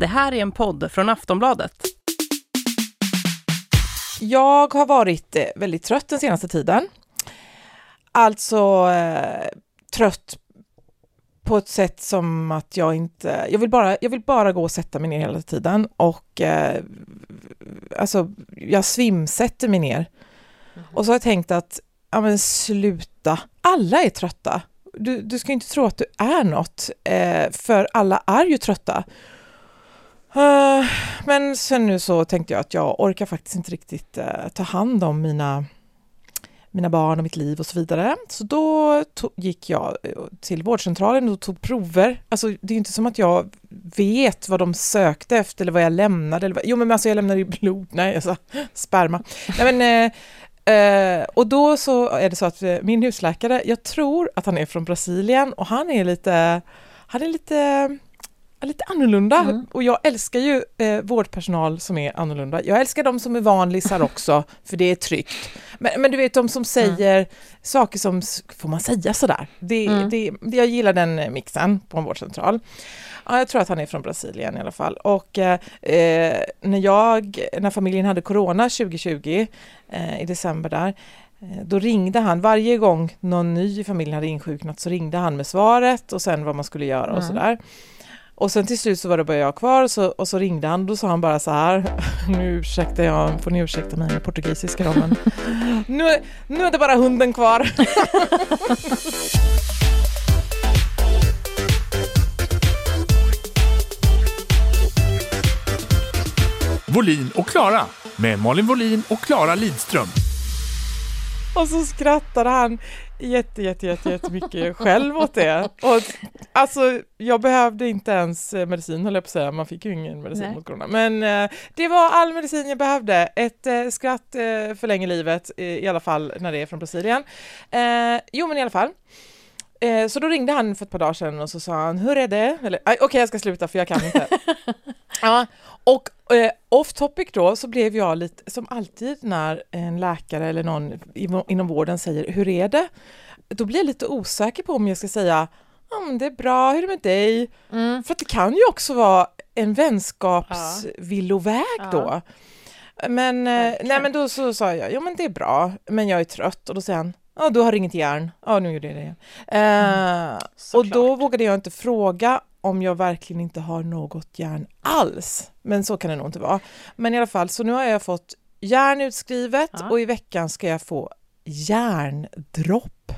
Det här är en podd från Aftonbladet. Jag har varit eh, väldigt trött den senaste tiden. Alltså eh, trött på ett sätt som att jag inte, jag vill bara, jag vill bara gå och sätta mig ner hela tiden och eh, alltså jag svimsätter mig ner. Mm. Och så har jag tänkt att, ja men sluta, alla är trötta. Du, du ska inte tro att du är något, eh, för alla är ju trötta. Uh, men sen nu så tänkte jag att jag orkar faktiskt inte riktigt uh, ta hand om mina, mina barn och mitt liv och så vidare. Så då tog, gick jag eh, till vårdcentralen och tog prover. Alltså det är inte som att jag vet vad de sökte efter eller vad jag lämnade. Eller vad, jo men alltså jag lämnade ju blod, nej alltså sperma. Nej, men, uh, och då så är det så att min husläkare, jag tror att han är från Brasilien och han är lite, han är lite lite annorlunda mm. och jag älskar ju eh, vårdpersonal som är annorlunda. Jag älskar de som är vanlisar också, för det är tryggt. Men, men du vet de som säger mm. saker som, får man säga sådär? Det, mm. det, jag gillar den mixen på en vårdcentral. Ja, jag tror att han är från Brasilien i alla fall. Och eh, när jag, när familjen hade corona 2020, eh, i december där, eh, då ringde han, varje gång någon ny i familjen hade insjuknat så ringde han med svaret och sen vad man skulle göra och mm. sådär. Och sen till slut så var det bara jag kvar och så, och så ringde han, då sa han bara så här, nu ursäktar jag, får ni ursäkta mig med portugisiska då, men nu, nu är det bara hunden kvar. Volin och Klara med Malin Volin och Klara Lidström. Och så skrattade han jätte, jätte, jätte, jättemycket själv åt det. Och, alltså, jag behövde inte ens eh, medicin, höll jag på att säga. Man fick ju ingen medicin Nej. mot corona. Men eh, det var all medicin jag behövde. Ett eh, skratt eh, förlänger livet, i alla fall när det är från Brasilien. Eh, jo, men i alla fall. Eh, så då ringde han för ett par dagar sedan och så sa han, hur är det? Okej, okay, jag ska sluta för jag kan inte. ja, och eh, off topic då så blev jag lite, som alltid när en läkare eller någon inom vården säger, hur är det? Då blir jag lite osäker på om jag ska säga, mm, det är bra, hur är det med dig? Mm. För att det kan ju också vara en vänskapsvilloväg ja. då. Men, eh, nej men då så sa jag, ja men det är bra, men jag är trött och då säger han, Ja, du har inget järn. Ja, nu gjorde jag det igen. Mm, eh, och då vågade jag inte fråga om jag verkligen inte har något järn alls. Men så kan det nog inte vara. Men i alla fall, så nu har jag fått järn utskrivet ja. och i veckan ska jag få järndropp.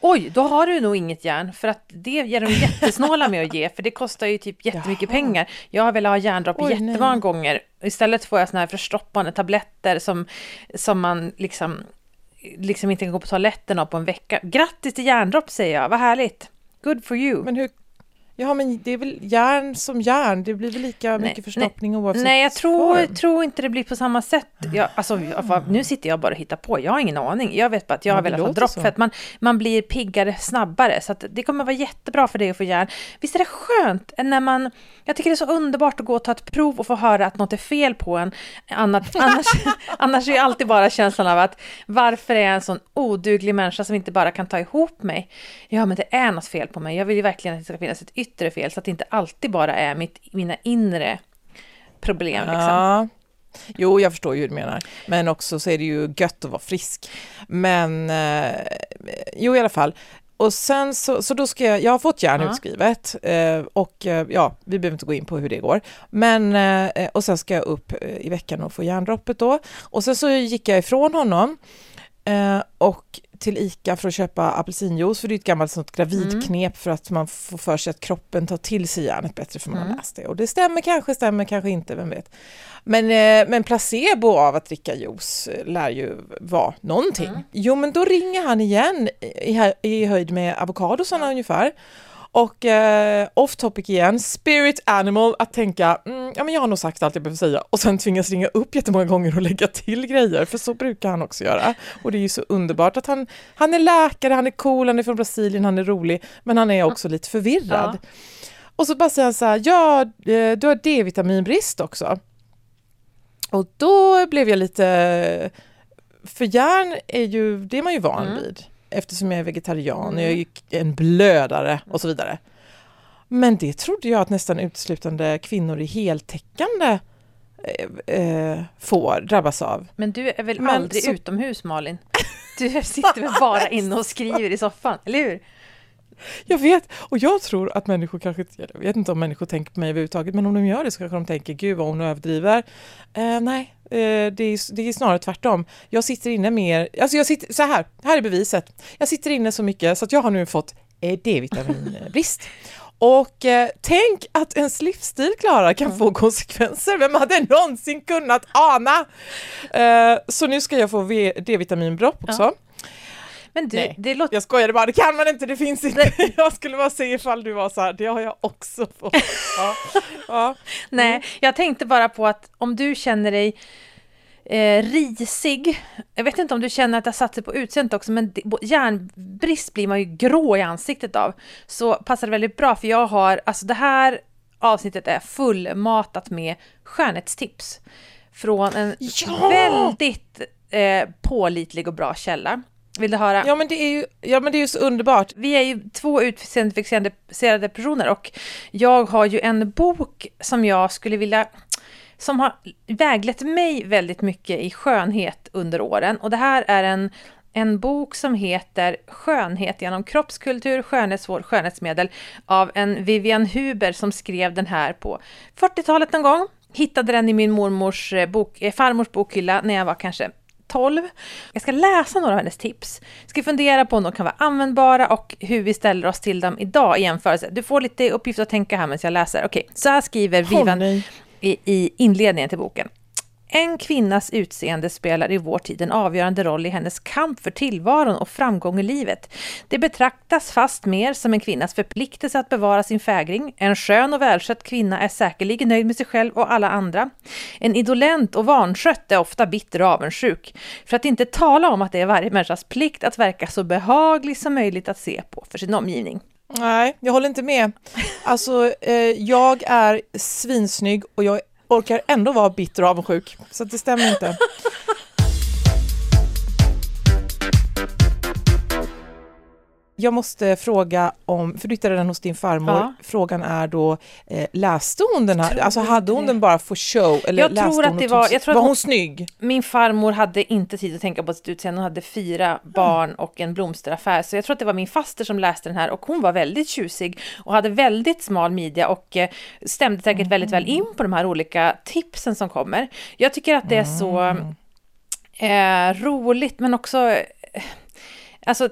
Oj, då har du nog inget järn för att det är de jättesnåla med att ge för det kostar ju typ jättemycket Jaha. pengar. Jag har velat ha järndropp Oj, jättemånga nej. gånger. Istället får jag såna här förstoppande tabletter som, som man liksom liksom inte kan gå på toaletten på en vecka. Grattis till järndropp säger jag, vad härligt! Good for you! Men hur, Ja, men det är väl järn som järn, det blir väl lika nej, mycket förstoppning nej, oavsett Nej, jag tror, tror inte det blir på samma sätt. Jag, alltså, nu sitter jag bara och hittar på, jag har ingen aning. Jag vet bara att jag ja, har velat ha dropp för att man, man blir piggare snabbare. Så det kommer vara jättebra för dig att få järn. Visst är det skönt när man... Jag tycker det är så underbart att gå och ta ett prov och få höra att något är fel på en. Annat, annars, annars är ju alltid bara känslan av att varför är jag en sån oduglig människa som inte bara kan ta ihop mig? Ja, men det är något fel på mig. Jag vill ju verkligen att det ska finnas ett yttre fel så att det inte alltid bara är mitt, mina inre problem. Liksom. Ja. Jo, jag förstår ju hur du menar. Men också så är det ju gött att vara frisk. Men eh, jo, i alla fall. Och sen så, så då ska jag, jag har fått järn ja. utskrivet eh, och eh, ja, vi behöver inte gå in på hur det går. Men, eh, och sen ska jag upp eh, i veckan och få järndroppet då. Och sen så gick jag ifrån honom eh, och till ICA för att köpa apelsinjuice, för det är ett gammalt sånt gravidknep mm. för att man får för sig att kroppen tar till sig järnet bättre för man mm. har läst det. Och det stämmer kanske, stämmer kanske inte, vem vet. Men, eh, men placebo av att dricka juice lär ju vara någonting. Mm. Jo, men då ringer han igen i, i höjd med avokadosarna ungefär och eh, off topic igen, spirit animal, att tänka, mm, ja men jag har nog sagt allt jag behöver säga och sen tvingas ringa upp jättemånga gånger och lägga till grejer, för så brukar han också göra. Och det är ju så underbart att han, han är läkare, han är cool, han är från Brasilien, han är rolig, men han är också lite förvirrad. Ja. Och så bara säger han så här, ja, eh, du har D-vitaminbrist också. Och då blev jag lite, för järn är ju, det är man ju van mm. Eftersom jag är vegetarian och jag är en blödare och så vidare. Men det trodde jag att nästan uteslutande kvinnor i heltäckande eh, eh, får drabbas av. Men du är väl Men aldrig så... utomhus Malin? Du sitter väl bara inne och skriver i soffan, eller hur? Jag vet, och jag tror att människor kanske, jag vet inte om människor tänker på mig överhuvudtaget, men om de gör det så kanske de tänker, gud vad hon överdriver. Eh, nej, det, är, det är snarare tvärtom. Jag sitter inne mer, alltså jag sitter, så här, här är beviset. Jag sitter inne så mycket så att jag har nu fått eh, D-vitaminbrist. Och eh, tänk att ens livsstil, Klara, kan mm. få konsekvenser. Vem hade någonsin kunnat ana? Eh, så nu ska jag få D-vitaminbropp också. Ja. Men du, det låter... Jag skojade bara, det kan man inte, det finns inte. Det... Jag skulle bara säga ifall du var så här, det har jag också fått. Ja. ja. Nej, mm. jag tänkte bara på att om du känner dig eh, risig, jag vet inte om du känner att satt sig på utseendet också, men järnbrist blir man ju grå i ansiktet av. Så passar det väldigt bra, för jag har, alltså det här avsnittet är fullmatat med skönhetstips. Från en ja! väldigt eh, pålitlig och bra källa. Vill du höra? Ja men det är ju, ja, men det är ju så underbart. Vi är ju två utseendefixiserade personer och jag har ju en bok som jag skulle vilja som har väglett mig väldigt mycket i skönhet under åren. Och det här är en, en bok som heter Skönhet genom kroppskultur, skönhetsvård, skönhetsmedel av en Vivian Huber som skrev den här på 40-talet någon gång. Hittade den i min mormors eh, bok, eh, farmors bokhylla när jag var kanske 12. Jag ska läsa några av hennes tips. Jag ska fundera på om de kan vara användbara och hur vi ställer oss till dem idag i jämförelse. Du får lite uppgift att tänka här medan jag läser. Okej, så här skriver Vivan i, i inledningen till boken. En kvinnas utseende spelar i vår tid en avgörande roll i hennes kamp för tillvaron och framgång i livet. Det betraktas fast mer som en kvinnas förpliktelse att bevara sin fägring. En skön och välskött kvinna är säkerligen nöjd med sig själv och alla andra. En idolent och vanskött är ofta bitter och avundsjuk. För att inte tala om att det är varje människas plikt att verka så behaglig som möjligt att se på för sin omgivning. Nej, jag håller inte med. Alltså, eh, jag är svinsnygg och jag är orkar ändå vara bitter och avundsjuk. Så det stämmer inte. Jag måste fråga om, för du hittade den hos din farmor, ja. frågan är då, eh, läste hon den här, alltså hade hon det. den bara för show? Eller jag tror att det var, jag tror var hon, hon snygg? Min farmor hade inte tid att tänka på sitt utseende, hon hade fyra barn och en blomsteraffär, så jag tror att det var min faster som läste den här och hon var väldigt tjusig och hade väldigt smal midja och eh, stämde säkert mm. väldigt väl in på de här olika tipsen som kommer. Jag tycker att det är så mm. eh, roligt men också eh, Alltså,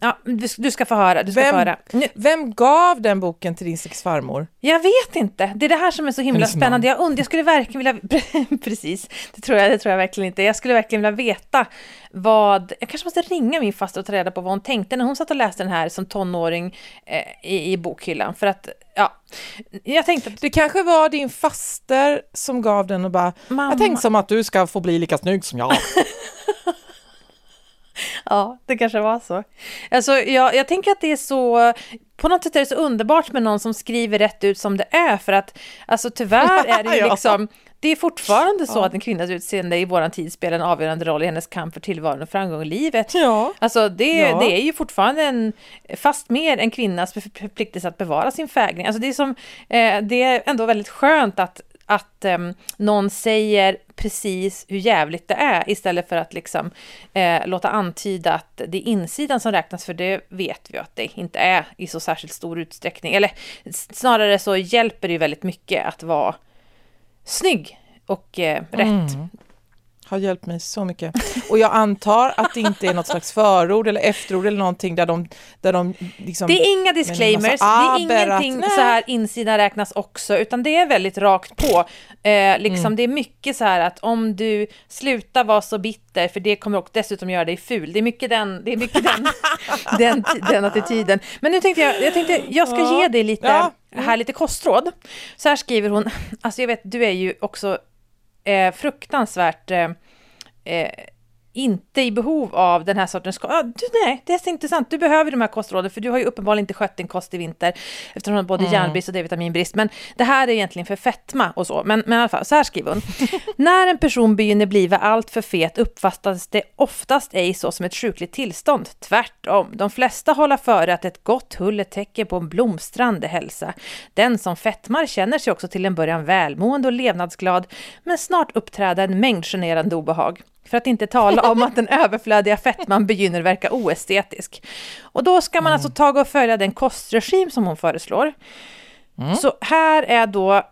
ja, du, du, ska få höra. Du ska vem, få höra. Nu. vem gav den boken till din sex farmor? Jag vet inte. Det är det här som är så himla spännande. Jag, und, jag skulle verkligen vilja... Precis, det tror, jag, det tror jag verkligen inte. Jag skulle verkligen vilja veta vad... Jag kanske måste ringa min faster och ta reda på vad hon tänkte när hon satt och läste den här som tonåring eh, i, i bokhyllan. För att, ja, jag tänkte... Det kanske var din faster som gav den och bara, Mamma. jag tänkte som att du ska få bli lika snygg som jag. ja, det kanske var så. Alltså, jag, jag tänker att det är så, på något sätt är det så underbart med någon som skriver rätt ut som det är, för att alltså tyvärr är det ju liksom, det är fortfarande så ja. att en kvinnas utseende i våran tid spelar en avgörande roll i hennes kamp för tillvaron och framgång i livet. Ja. Alltså det, ja. det är ju fortfarande en, fast mer en kvinnas förpliktelse att bevara sin fägring. Alltså det är som, eh, det är ändå väldigt skönt att att eh, någon säger precis hur jävligt det är istället för att liksom eh, låta antyda att det är insidan som räknas, för det vet vi att det inte är i så särskilt stor utsträckning. Eller snarare så hjälper det ju väldigt mycket att vara snygg och eh, rätt. Mm har hjälpt mig så mycket. Och jag antar att det inte är något slags förord eller efterord eller någonting där de... Där de liksom, det är inga disclaimers, det är ingenting att, så här insidan räknas också, utan det är väldigt rakt på. Eh, liksom, mm. Det är mycket så här att om du slutar vara så bitter, för det kommer också dessutom göra dig ful. Det är mycket den, det är mycket den, den, den attityden. Men nu tänkte jag, jag tänkte jag ska ja. ge dig lite, ja. här lite kostråd. Så här skriver hon, alltså jag vet, du är ju också Eh, fruktansvärt eh, eh, inte i behov av den här sortens kost. Ah, du, nej, det är så intressant. Du behöver de här kostråden för du har ju uppenbarligen inte skött din kost i vinter eftersom du har både mm. järnbrist och D-vitaminbrist. Men det här är egentligen för fetma och så. Men, men i alla fall, så här skriver hon. När en person begynner bliva allt för fet uppfattas det oftast ej så som ett sjukligt tillstånd. Tvärtom, de flesta håller före att ett gott hull är tecken på en blomstrande hälsa. Den som fetmar känner sig också till en början välmående och levnadsglad, men snart uppträder en mängd generande obehag. För att inte tala om att den överflödiga fettman begynner verka oestetisk. Och då ska man alltså mm. alltså ta och följa den kostregim som hon föreslår. Mm. Så här är då,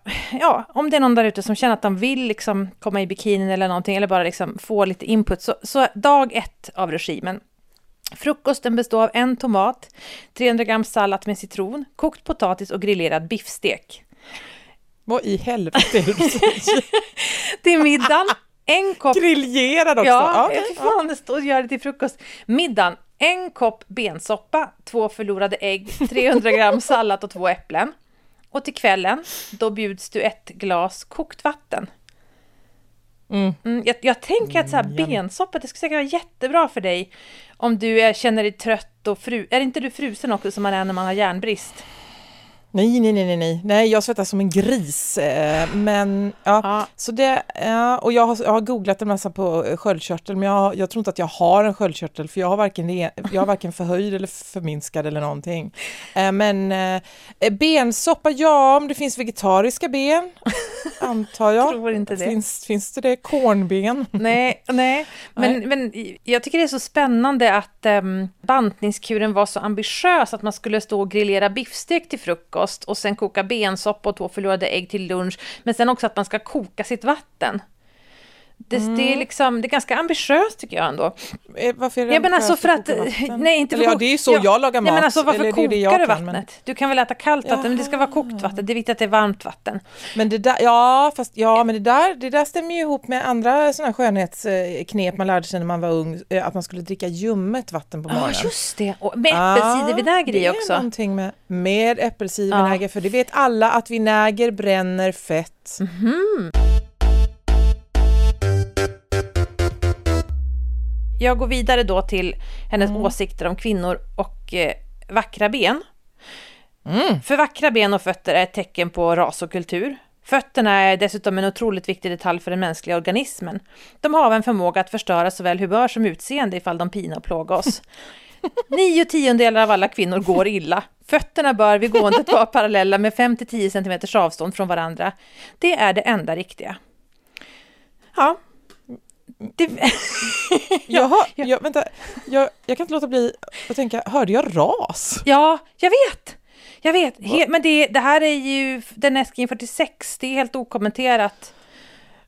ja, om det är någon där ute som känner att de vill liksom komma i bikinin eller någonting, eller bara liksom få lite input, så, så dag ett av regimen. Frukosten består av en tomat, 300 gram sallad med citron, kokt potatis och grillerad biffstek. Vad i helvete är det du säger? Till middagen en kopp... Griljerad också! Ja, okay. fan, det står gör det till frukost. Middagen, en kopp bensoppa, två förlorade ägg, 300 gram sallad och två äpplen. Och till kvällen, då bjuds du ett glas kokt vatten. Mm. Mm, jag, jag, tänker att så här, mm, bensoppa, det skulle säkert vara jättebra för dig om du är, känner dig trött och fru... Är inte du frusen också som man är när man har järnbrist? Nej, nej, nej, nej, nej, jag svettas som en gris. Eh, men ja, ja. så det, ja, och jag har, jag har googlat en massa på eh, sköldkörtel, men jag, jag tror inte att jag har en sköldkörtel, för jag har varken, jag har varken förhöjd eller förminskad eller någonting. Eh, men bensoppa, ja, om det finns vegetariska ben, antar jag. tror inte det. Finns, finns det det? Kornben? Nej, nej. Men, nej. men jag tycker det är så spännande att um, bantningskuren var så ambitiös att man skulle stå och grillera biffstek till frukost frukost och sen koka bensoppa och två förlorade ägg till lunch. Men sen också att man ska koka sitt vatten. Det, mm. det, är mm. liksom, det är ganska ambitiöst tycker jag ändå. Eh, varför är det ja, men alltså för att, nej inte för eller, ja, det är ju så ja, jag lagar mat. Nej, men alltså, varför eller, kokar du vattnet? Men... Du kan väl äta kallt vatten, men det ska vara kokt vatten. Det är viktigt att det är varmt vatten. Men det där, ja, fast ja, men det där, det där stämmer ju ihop med andra sådana skönhetsknep man lärde sig när man var ung, eh, att man skulle dricka ljummet vatten på morgonen. Ja, just det. Och med äppelcidervinäger i också. Det är någonting med, med äppelcidervinäger, ja. för det vet alla att vinäger bränner fett. Mm -hmm. Jag går vidare då till hennes mm. åsikter om kvinnor och eh, vackra ben. Mm. För vackra ben och fötter är ett tecken på ras och kultur. Fötterna är dessutom en otroligt viktig detalj för den mänskliga organismen. De har en förmåga att förstöra såväl humör som utseende ifall de pinar och plågar oss. Nio tiondelar av alla kvinnor går illa. Fötterna bör vid gåendet vara parallella med 5-10 cm avstånd från varandra. Det är det enda riktiga. Ja, det... Jaha, ja. jag, vänta, jag, jag kan inte låta bli att tänka, hörde jag ras? Ja, jag vet! Jag vet, He men det, det, här är ju den Eskin 46, det är helt okommenterat.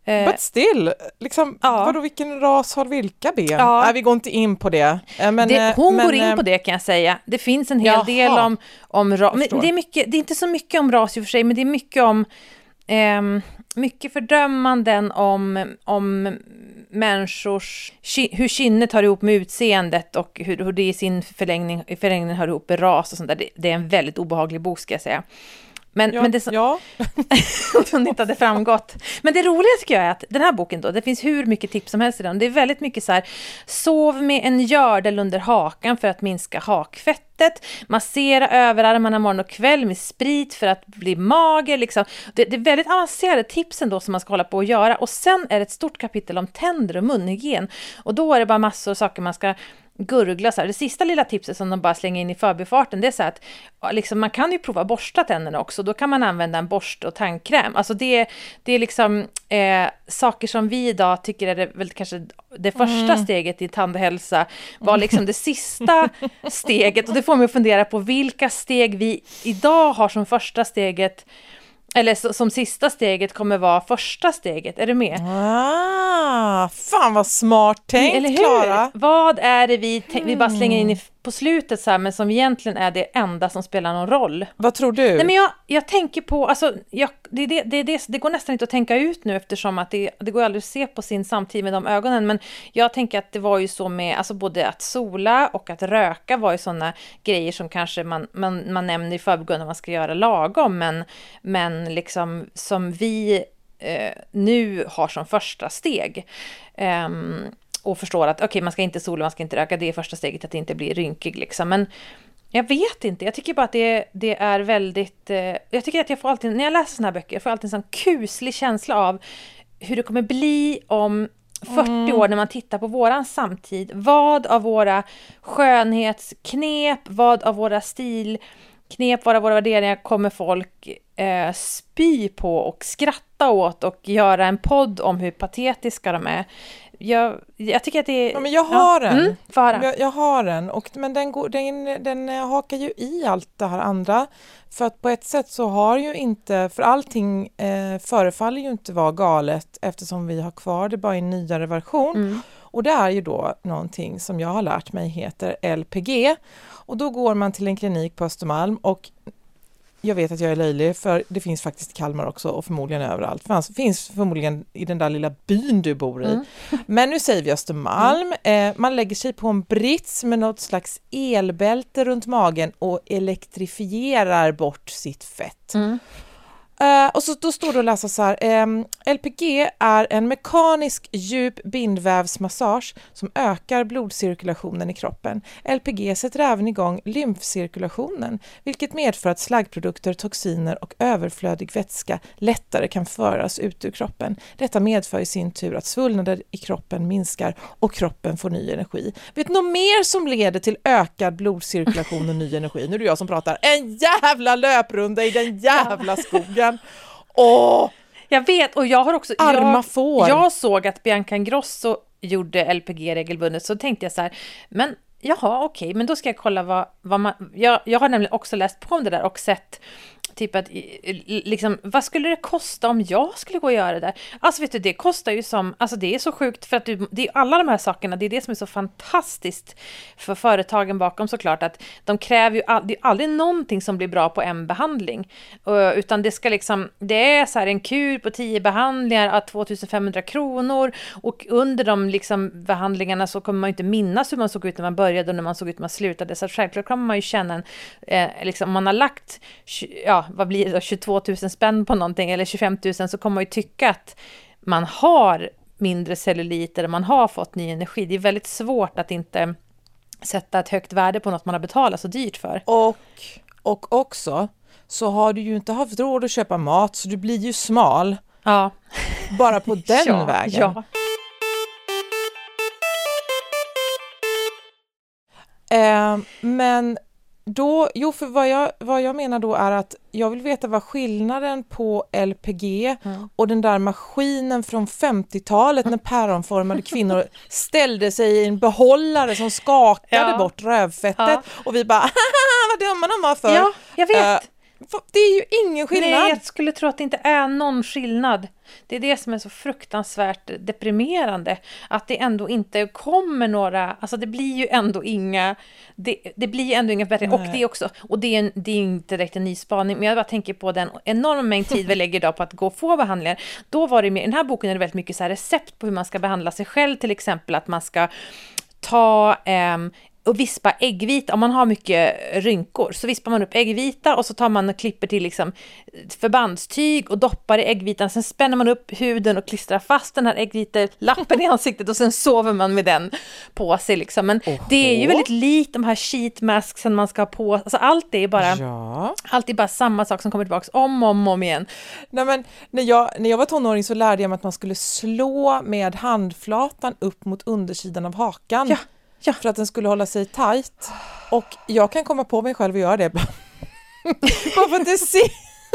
Eh, But still, liksom, ja. vadå, vilken ras har vilka ben? Ja. Nej, vi går inte in på det. Eh, men, det eh, hon men, går in på det kan jag säga. Det finns en hel jaha. del om, om ras. Det, är mycket, det är inte så mycket om ras i och för sig, men det är mycket om eh, mycket fördömanden om, om människors, hur kinnet hör ihop med utseendet och hur, hur det i sin förlängning, förlängning hör ihop med ras och sånt där. Det, det är en väldigt obehaglig bok ska jag säga. Men, ja, men det som, ja. som inte hade framgått. Men det roliga tycker jag är att den här boken då, det finns hur mycket tips som helst i den. Det är väldigt mycket så här, sov med en gördel under hakan för att minska hakfettet, massera överarmarna morgon och kväll med sprit för att bli mager. Liksom. Det, det, är väldigt avancerade tips ändå som man ska hålla på att göra. Och sen är det ett stort kapitel om tänder och munhygien. Och då är det bara massor av saker man ska gurgla så här. Det sista lilla tipset som de bara slänger in i förbifarten, det är så att liksom, man kan ju prova borsta tänderna också. Då kan man använda en borste och tandkräm. Alltså det, det är liksom eh, saker som vi idag tycker är det, väl kanske det första mm. steget i tandhälsa var liksom det sista steget. Och det får mig att fundera på vilka steg vi idag har som första steget eller som sista steget kommer vara första steget, är du med? Ah, fan vad smart tänkt Klara! Vad är det vi, vi bara slänger in i på slutet så här, men som egentligen är det enda som spelar någon roll. Vad tror du? Nej, men jag, jag tänker på, alltså, jag, det, det, det, det, går nästan inte att tänka ut nu eftersom att det, det går aldrig att se på sin samtid med de ögonen, men jag tänker att det var ju så med, alltså både att sola och att röka var ju sådana grejer som kanske man, man, man nämner i förbigående när man ska göra lagom, men, men liksom som vi eh, nu har som första steg. Um, och förstår att okej, okay, man ska inte sola, man ska inte röka, det är första steget att inte bli rynkig liksom. Men jag vet inte, jag tycker bara att det, det är väldigt... Eh, jag tycker att jag får alltid, när jag läser såna här böcker, jag får alltid en sån kuslig känsla av hur det kommer bli om 40 mm. år när man tittar på våran samtid. Vad av våra skönhetsknep, vad av våra stilknep, vad av våra värderingar kommer folk eh, spy på och skratta åt och göra en podd om hur patetiska de är jag, jag tycker att det är... Ja, men jag har ja. en. Mm, jag, jag, har en, och, men den, går, den, den hakar ju i allt det här andra. För att på ett sätt så har ju inte, för allting eh, förefaller ju inte vara galet eftersom vi har kvar det bara i en nyare version. Mm. Och det är ju då någonting som jag har lärt mig heter LPG. Och då går man till en klinik på Östermalm och jag vet att jag är löjlig, för det finns faktiskt i Kalmar också och förmodligen överallt. Det finns förmodligen i den där lilla byn du bor i. Mm. Men nu säger vi Östermalm. Mm. Eh, man lägger sig på en brits med något slags elbälte runt magen och elektrifierar bort sitt fett. Mm. Uh, och så då står det att läsa så här, ehm, um, LPG är en mekanisk djup bindvävsmassage som ökar blodcirkulationen i kroppen. LPG sätter även igång lymfcirkulationen, vilket medför att slaggprodukter, toxiner och överflödig vätska lättare kan föras ut ur kroppen. Detta medför i sin tur att svullnader i kroppen minskar och kroppen får ny energi. Vet du något mer som leder till ökad blodcirkulation och ny energi? Nu är det jag som pratar. En jävla löprunda i den jävla skogen! Den. Åh! Jag vet, och jag har också... Arma jag, får. Jag såg att Bianca Ingrosso gjorde LPG regelbundet, så tänkte jag så här, men jaha, okej, okay, men då ska jag kolla vad, vad man... Jag, jag har nämligen också läst på om det där och sett Typ att, liksom, vad skulle det kosta om jag skulle gå och göra det där? Alltså vet du, det kostar ju som, alltså det är så sjukt för att du, det är alla de här sakerna, det är det som är så fantastiskt för företagen bakom såklart, att de kräver ju, all, det är aldrig någonting som blir bra på en behandling, uh, utan det ska liksom, det är så här en kur på tio behandlingar att 2500 kronor och under de liksom behandlingarna så kommer man ju inte minnas hur man såg ut när man började och när man såg ut man slutade, så självklart kommer man ju känna en, eh, liksom, om man har lagt, ja, vad blir det då, 22 000 spänn på någonting eller 25 000 så kommer man ju tycka att man har mindre cellulit eller man har fått ny energi. Det är väldigt svårt att inte sätta ett högt värde på något man har betalat så dyrt för. Och, och också så har du ju inte haft råd att köpa mat så du blir ju smal. Ja. Bara på den ja, vägen. Ja. Eh, men då, jo, för vad jag, vad jag menar då är att jag vill veta vad skillnaden på LPG mm. och den där maskinen från 50-talet när päronformade kvinnor ställde sig i en behållare som skakade ja. bort rövfettet ja. och vi bara vad dumma de var för. Ja, jag vet. Uh, det är ju ingen skillnad. Nej, jag skulle tro att det inte är någon skillnad. Det är det som är så fruktansvärt deprimerande. Att det ändå inte kommer några, alltså det blir ju ändå inga, det, det blir ju ändå inga bättre. Och det är också, och det är, det är inte direkt en ny spaning, men jag bara tänker på den enorma mängd tid vi lägger idag på att gå och få behandlingar. Då var det mer, i den här boken är det väldigt mycket så recept på hur man ska behandla sig själv, till exempel att man ska ta eh, och vispa äggvita, om man har mycket rynkor, så vispar man upp äggvita och så tar man och klipper till liksom förbandstyg och doppar i äggvitan. Sen spänner man upp huden och klistrar fast den här äggvitelappen i ansiktet och sen sover man med den på sig. Liksom. Men Oho. det är ju väldigt likt de här sheet masksen man ska ha på. Alltså allt är bara, ja. allt är bara samma sak som kommer tillbaka om och om, om igen. Nej, men när, jag, när jag var tonåring så lärde jag mig att man skulle slå med handflatan upp mot undersidan av hakan. Ja Ja. För att den skulle hålla sig tight. Och jag kan komma på mig själv att göra det. Bara för att det, si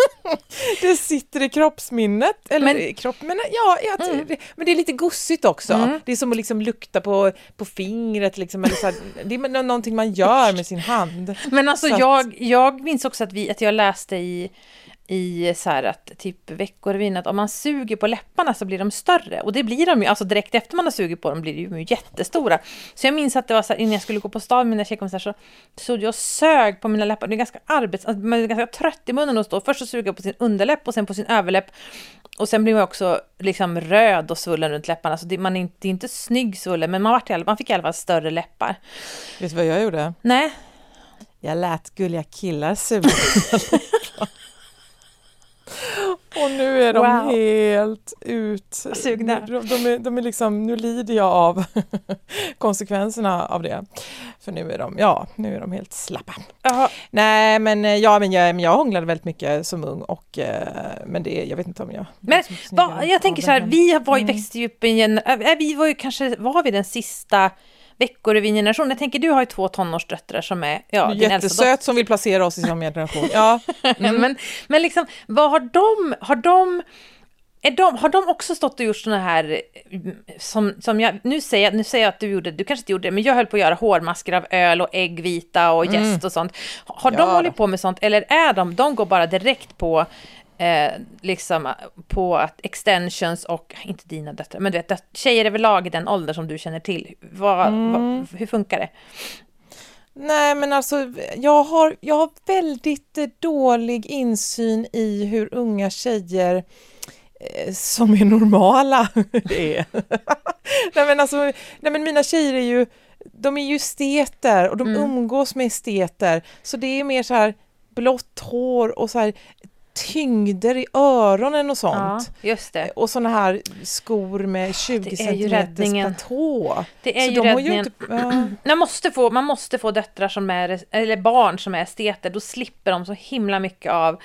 det sitter i kroppsminnet. Eller men, kropp, men, ja, ja mm. det, men det är lite gossigt också. Mm. Det är som att liksom lukta på, på fingret. Liksom, eller så här, det är någonting man gör med sin hand. Men alltså jag, jag minns också att, vi, att jag läste i i så här att typ Veckorevyn att om man suger på läpparna så blir de större. Och det blir de ju, alltså direkt efter man har sugit på dem blir de ju jättestora. Så jag minns att det var så här, innan jag skulle gå på stan med mina tjejkompisar så stod jag och sög på mina läppar. Det är ganska arbets, alltså, man är ganska trött i munnen att stå. Först så suger jag på sin underläpp och sen på sin överläpp. Och sen blir man också liksom röd och svullen runt läpparna. Så det, man är inte, det är inte snygg svullen, men man, var, man fick i alla fall större läppar. Vet du vad jag gjorde? Nej. Jag lät gulliga killar suga Och nu är de wow. helt ut... Sugna. De, de, är, de är liksom, nu lider jag av konsekvenserna av det. För nu är de, ja, nu är de helt slappa. Aha. Nej, men eh, ja, men jag, jag hånglade väldigt mycket som ung och eh, men det, jag vet inte om jag... Men va, jag tänker så här, vi var mm. växte ju upp i en, äh, vi var ju kanske, var vi den sista Veckorevyn-generation. Jag tänker, du har ju två tonårsdöttrar som är... Ja, Jättesöt som vill placera oss i samma generation. Ja. Mm. men, men liksom, vad har de... Har de är de, har de också stått och gjort sådana här, som, som jag, nu säger, nu säger jag att du gjorde, du kanske inte gjorde det, men jag höll på att göra hårmasker av öl och äggvita och jäst mm. och sånt. Har ja, de hållit på med sånt, eller är de, de går bara direkt på eh, liksom på att extensions och, inte dina döttrar, men du vet, tjejer överlag i den ålder som du känner till, vad, mm. vad, hur funkar det? Nej men alltså jag har, jag har väldigt eh, dålig insyn i hur unga tjejer eh, som är normala är. nej men alltså, nej men mina tjejer är ju, de är ju esteter och de mm. umgås med esteter, så det är mer så här blått hår och så här tyngder i öronen och sånt. Ja, just det. Och såna här skor med 20 centimeters platå. Det är ju räddningen. Inte, man, måste få, man måste få döttrar som är, eller barn som är esteter, då slipper de så himla mycket av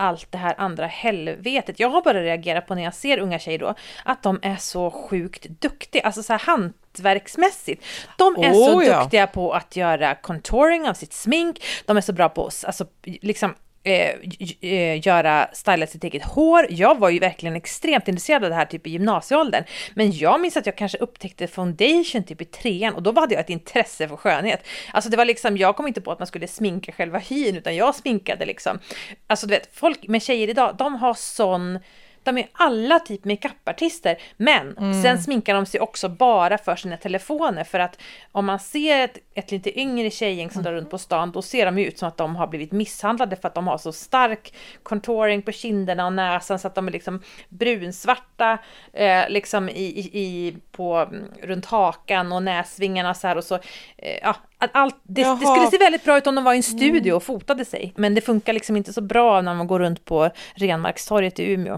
allt det här andra helvetet. Jag har bara reagerat på när jag ser unga tjejer då, att de är så sjukt duktiga, alltså så här hantverksmässigt. De är oh, så ja. duktiga på att göra contouring av sitt smink, de är så bra på, alltså liksom Eh, eh, göra, styla sitt eget hår. Jag var ju verkligen extremt intresserad av det här typ i gymnasieåldern. Men jag minns att jag kanske upptäckte foundation typ i trean och då hade jag ett intresse för skönhet. Alltså det var liksom, jag kom inte på att man skulle sminka själva hyn utan jag sminkade liksom. Alltså du vet, folk med tjejer idag, de har sån de är alla typ makeupartister, men mm. sen sminkar de sig också bara för sina telefoner för att om man ser ett, ett lite yngre tjejgäng som drar runt på stan, då ser de ut som att de har blivit misshandlade för att de har så stark contouring på kinderna och näsan så att de är liksom brunsvarta eh, liksom i, i, i, på, mm, runt hakan och näsvingarna så här och så. Eh, ja, att allt, det, det, skulle se väldigt bra ut om de var i en studio och fotade sig, men det funkar liksom inte så bra när man går runt på Renmarkstorget i Umeå.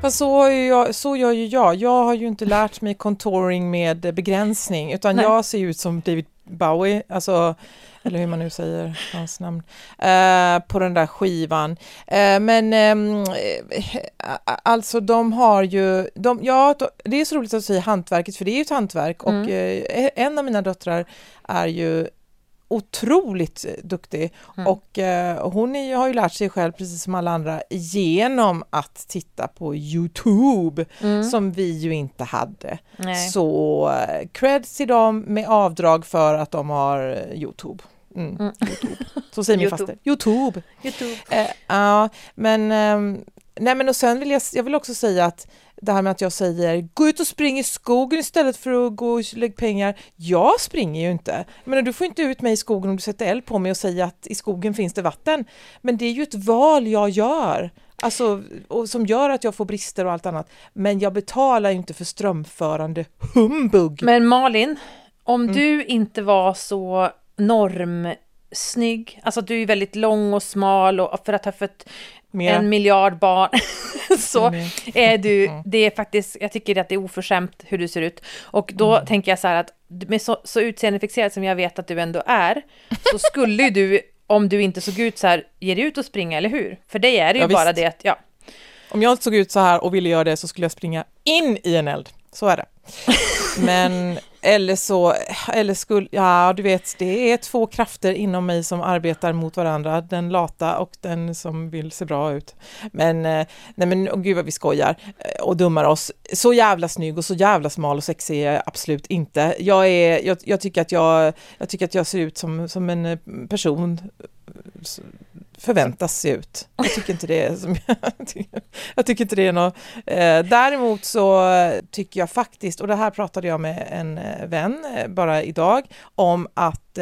Fast så, jag, så gör ju jag. Jag har ju inte lärt mig contouring med begränsning, utan Nej. jag ser ut som David Bowie, alltså, eller hur man nu säger hans namn, eh, på den där skivan. Eh, men eh, alltså de har ju, de, ja, det är så roligt att säga hantverket, för det är ju ett hantverk och mm. Eh, en av mina döttrar är ju otroligt duktig mm. och eh, hon är, har ju lärt sig själv precis som alla andra genom att titta på Youtube mm. som vi ju inte hade. Nej. Så eh, cred till dem med avdrag för att de har Youtube. Mm, mm. YouTube. Så säger min faster. Youtube! YouTube. Eh, ja, men, eh, nej men och sen vill jag, jag vill också säga att det här med att jag säger gå ut och spring i skogen istället för att gå och lägga pengar. Jag springer ju inte. Men du får inte ut mig i skogen om du sätter eld på mig och säger att i skogen finns det vatten. Men det är ju ett val jag gör. Alltså, och som gör att jag får brister och allt annat. Men jag betalar ju inte för strömförande humbug. Men Malin, om mm. du inte var så normsnygg, alltså du är väldigt lång och smal och för att ha fött Mer. en miljard barn, så är du, mm. det är faktiskt, jag tycker att det är oförskämt hur du ser ut. Och då mm. tänker jag så här att med så, så utseendefixerad som jag vet att du ändå är, så skulle ju du, om du inte såg ut så här, ge dig ut och springa, eller hur? För det är det ju ja, bara det att, ja. Om jag såg ut så här och ville göra det så skulle jag springa in i en eld, så är det. Men eller så, eller skulle, ja du vet, det är två krafter inom mig som arbetar mot varandra, den lata och den som vill se bra ut. Men, eh, nej men oh, gud vad vi skojar eh, och dummar oss. Så jävla snygg och så jävla smal och sexig är jag absolut inte. Jag, är, jag, jag, tycker att jag, jag tycker att jag ser ut som, som en eh, person förväntas se ut. Jag tycker inte det är, som jag, tycker, inte det är något. Eh, däremot så tycker jag faktiskt, och det här pratade jag med en eh, vän eh, bara idag, om att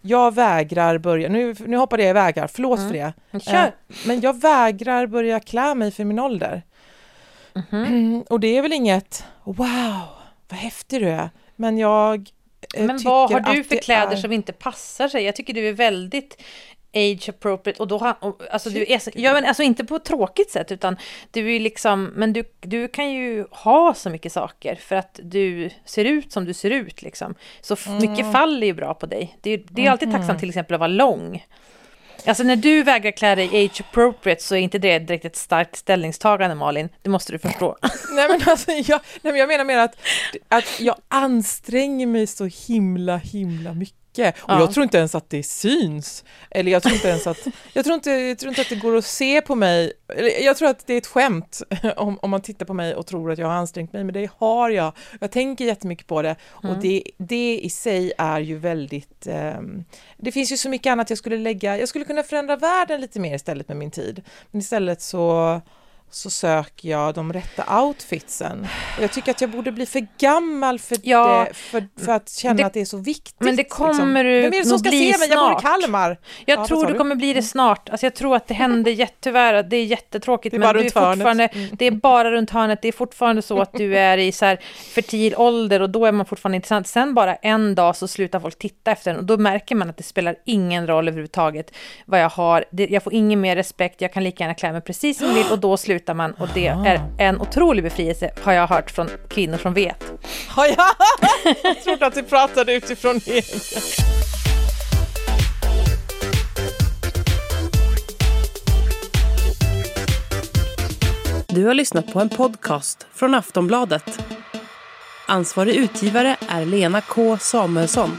jag vägrar börja, nu, nu hoppade jag i vägar, förlåt mm. för det. Eh, men jag vägrar börja klä mig för min ålder. Mm -hmm. Och det är väl inget, wow, vad häftig du är, men jag men vad har du för kläder är... som inte passar sig? Jag tycker du är väldigt age appropriate och då har, och, alltså du är, ja, men alltså inte på ett tråkigt sätt utan du är liksom, men du, du kan ju ha så mycket saker för att du ser ut som du ser ut liksom. Så mm. mycket faller ju bra på dig. Det, det är alltid mm. tacksamt till exempel att vara lång. Alltså när du vägrar klä dig age appropriate så är inte det direkt ett starkt ställningstagande Malin, det måste du förstå. nej men alltså jag, nej, men jag menar mer att, att jag anstränger mig så himla himla mycket mycket. Och ja. jag tror inte ens att det syns. Eller jag tror inte ens att, jag tror inte, jag tror inte att det går att se på mig. Jag tror att det är ett skämt om, om man tittar på mig och tror att jag har ansträngt mig, men det har jag. Jag tänker jättemycket på det mm. och det, det i sig är ju väldigt, um, det finns ju så mycket annat jag skulle lägga, jag skulle kunna förändra världen lite mer istället med min tid. Men istället så så söker jag de rätta outfitsen. Och jag tycker att jag borde bli för gammal för, ja, det, för, för att känna det, att det är så viktigt. Men det liksom. kommer liksom. du Vem är det som ska se mig? Jag bor i Kalmar. Jag ja, tror du kommer bli det snart. Alltså jag tror att det händer jättetyvärr, det är jättetråkigt. Det är men du är fortfarande, mm. Det är bara runt hörnet. Det är fortfarande så att du är i så här fertil ålder och då är man fortfarande intressant. Sen bara en dag så slutar folk titta efter en och då märker man att det spelar ingen roll överhuvudtaget vad jag har. Jag får ingen mer respekt, jag kan lika gärna klä mig precis som jag vill och då slutar slutar man och det är en otrolig befrielse har jag hört från kvinnor som vet. Har jag? jag trodde att du pratade utifrån egen. Du har lyssnat på en podcast från Aftonbladet. Ansvarig utgivare är Lena K Samuelsson.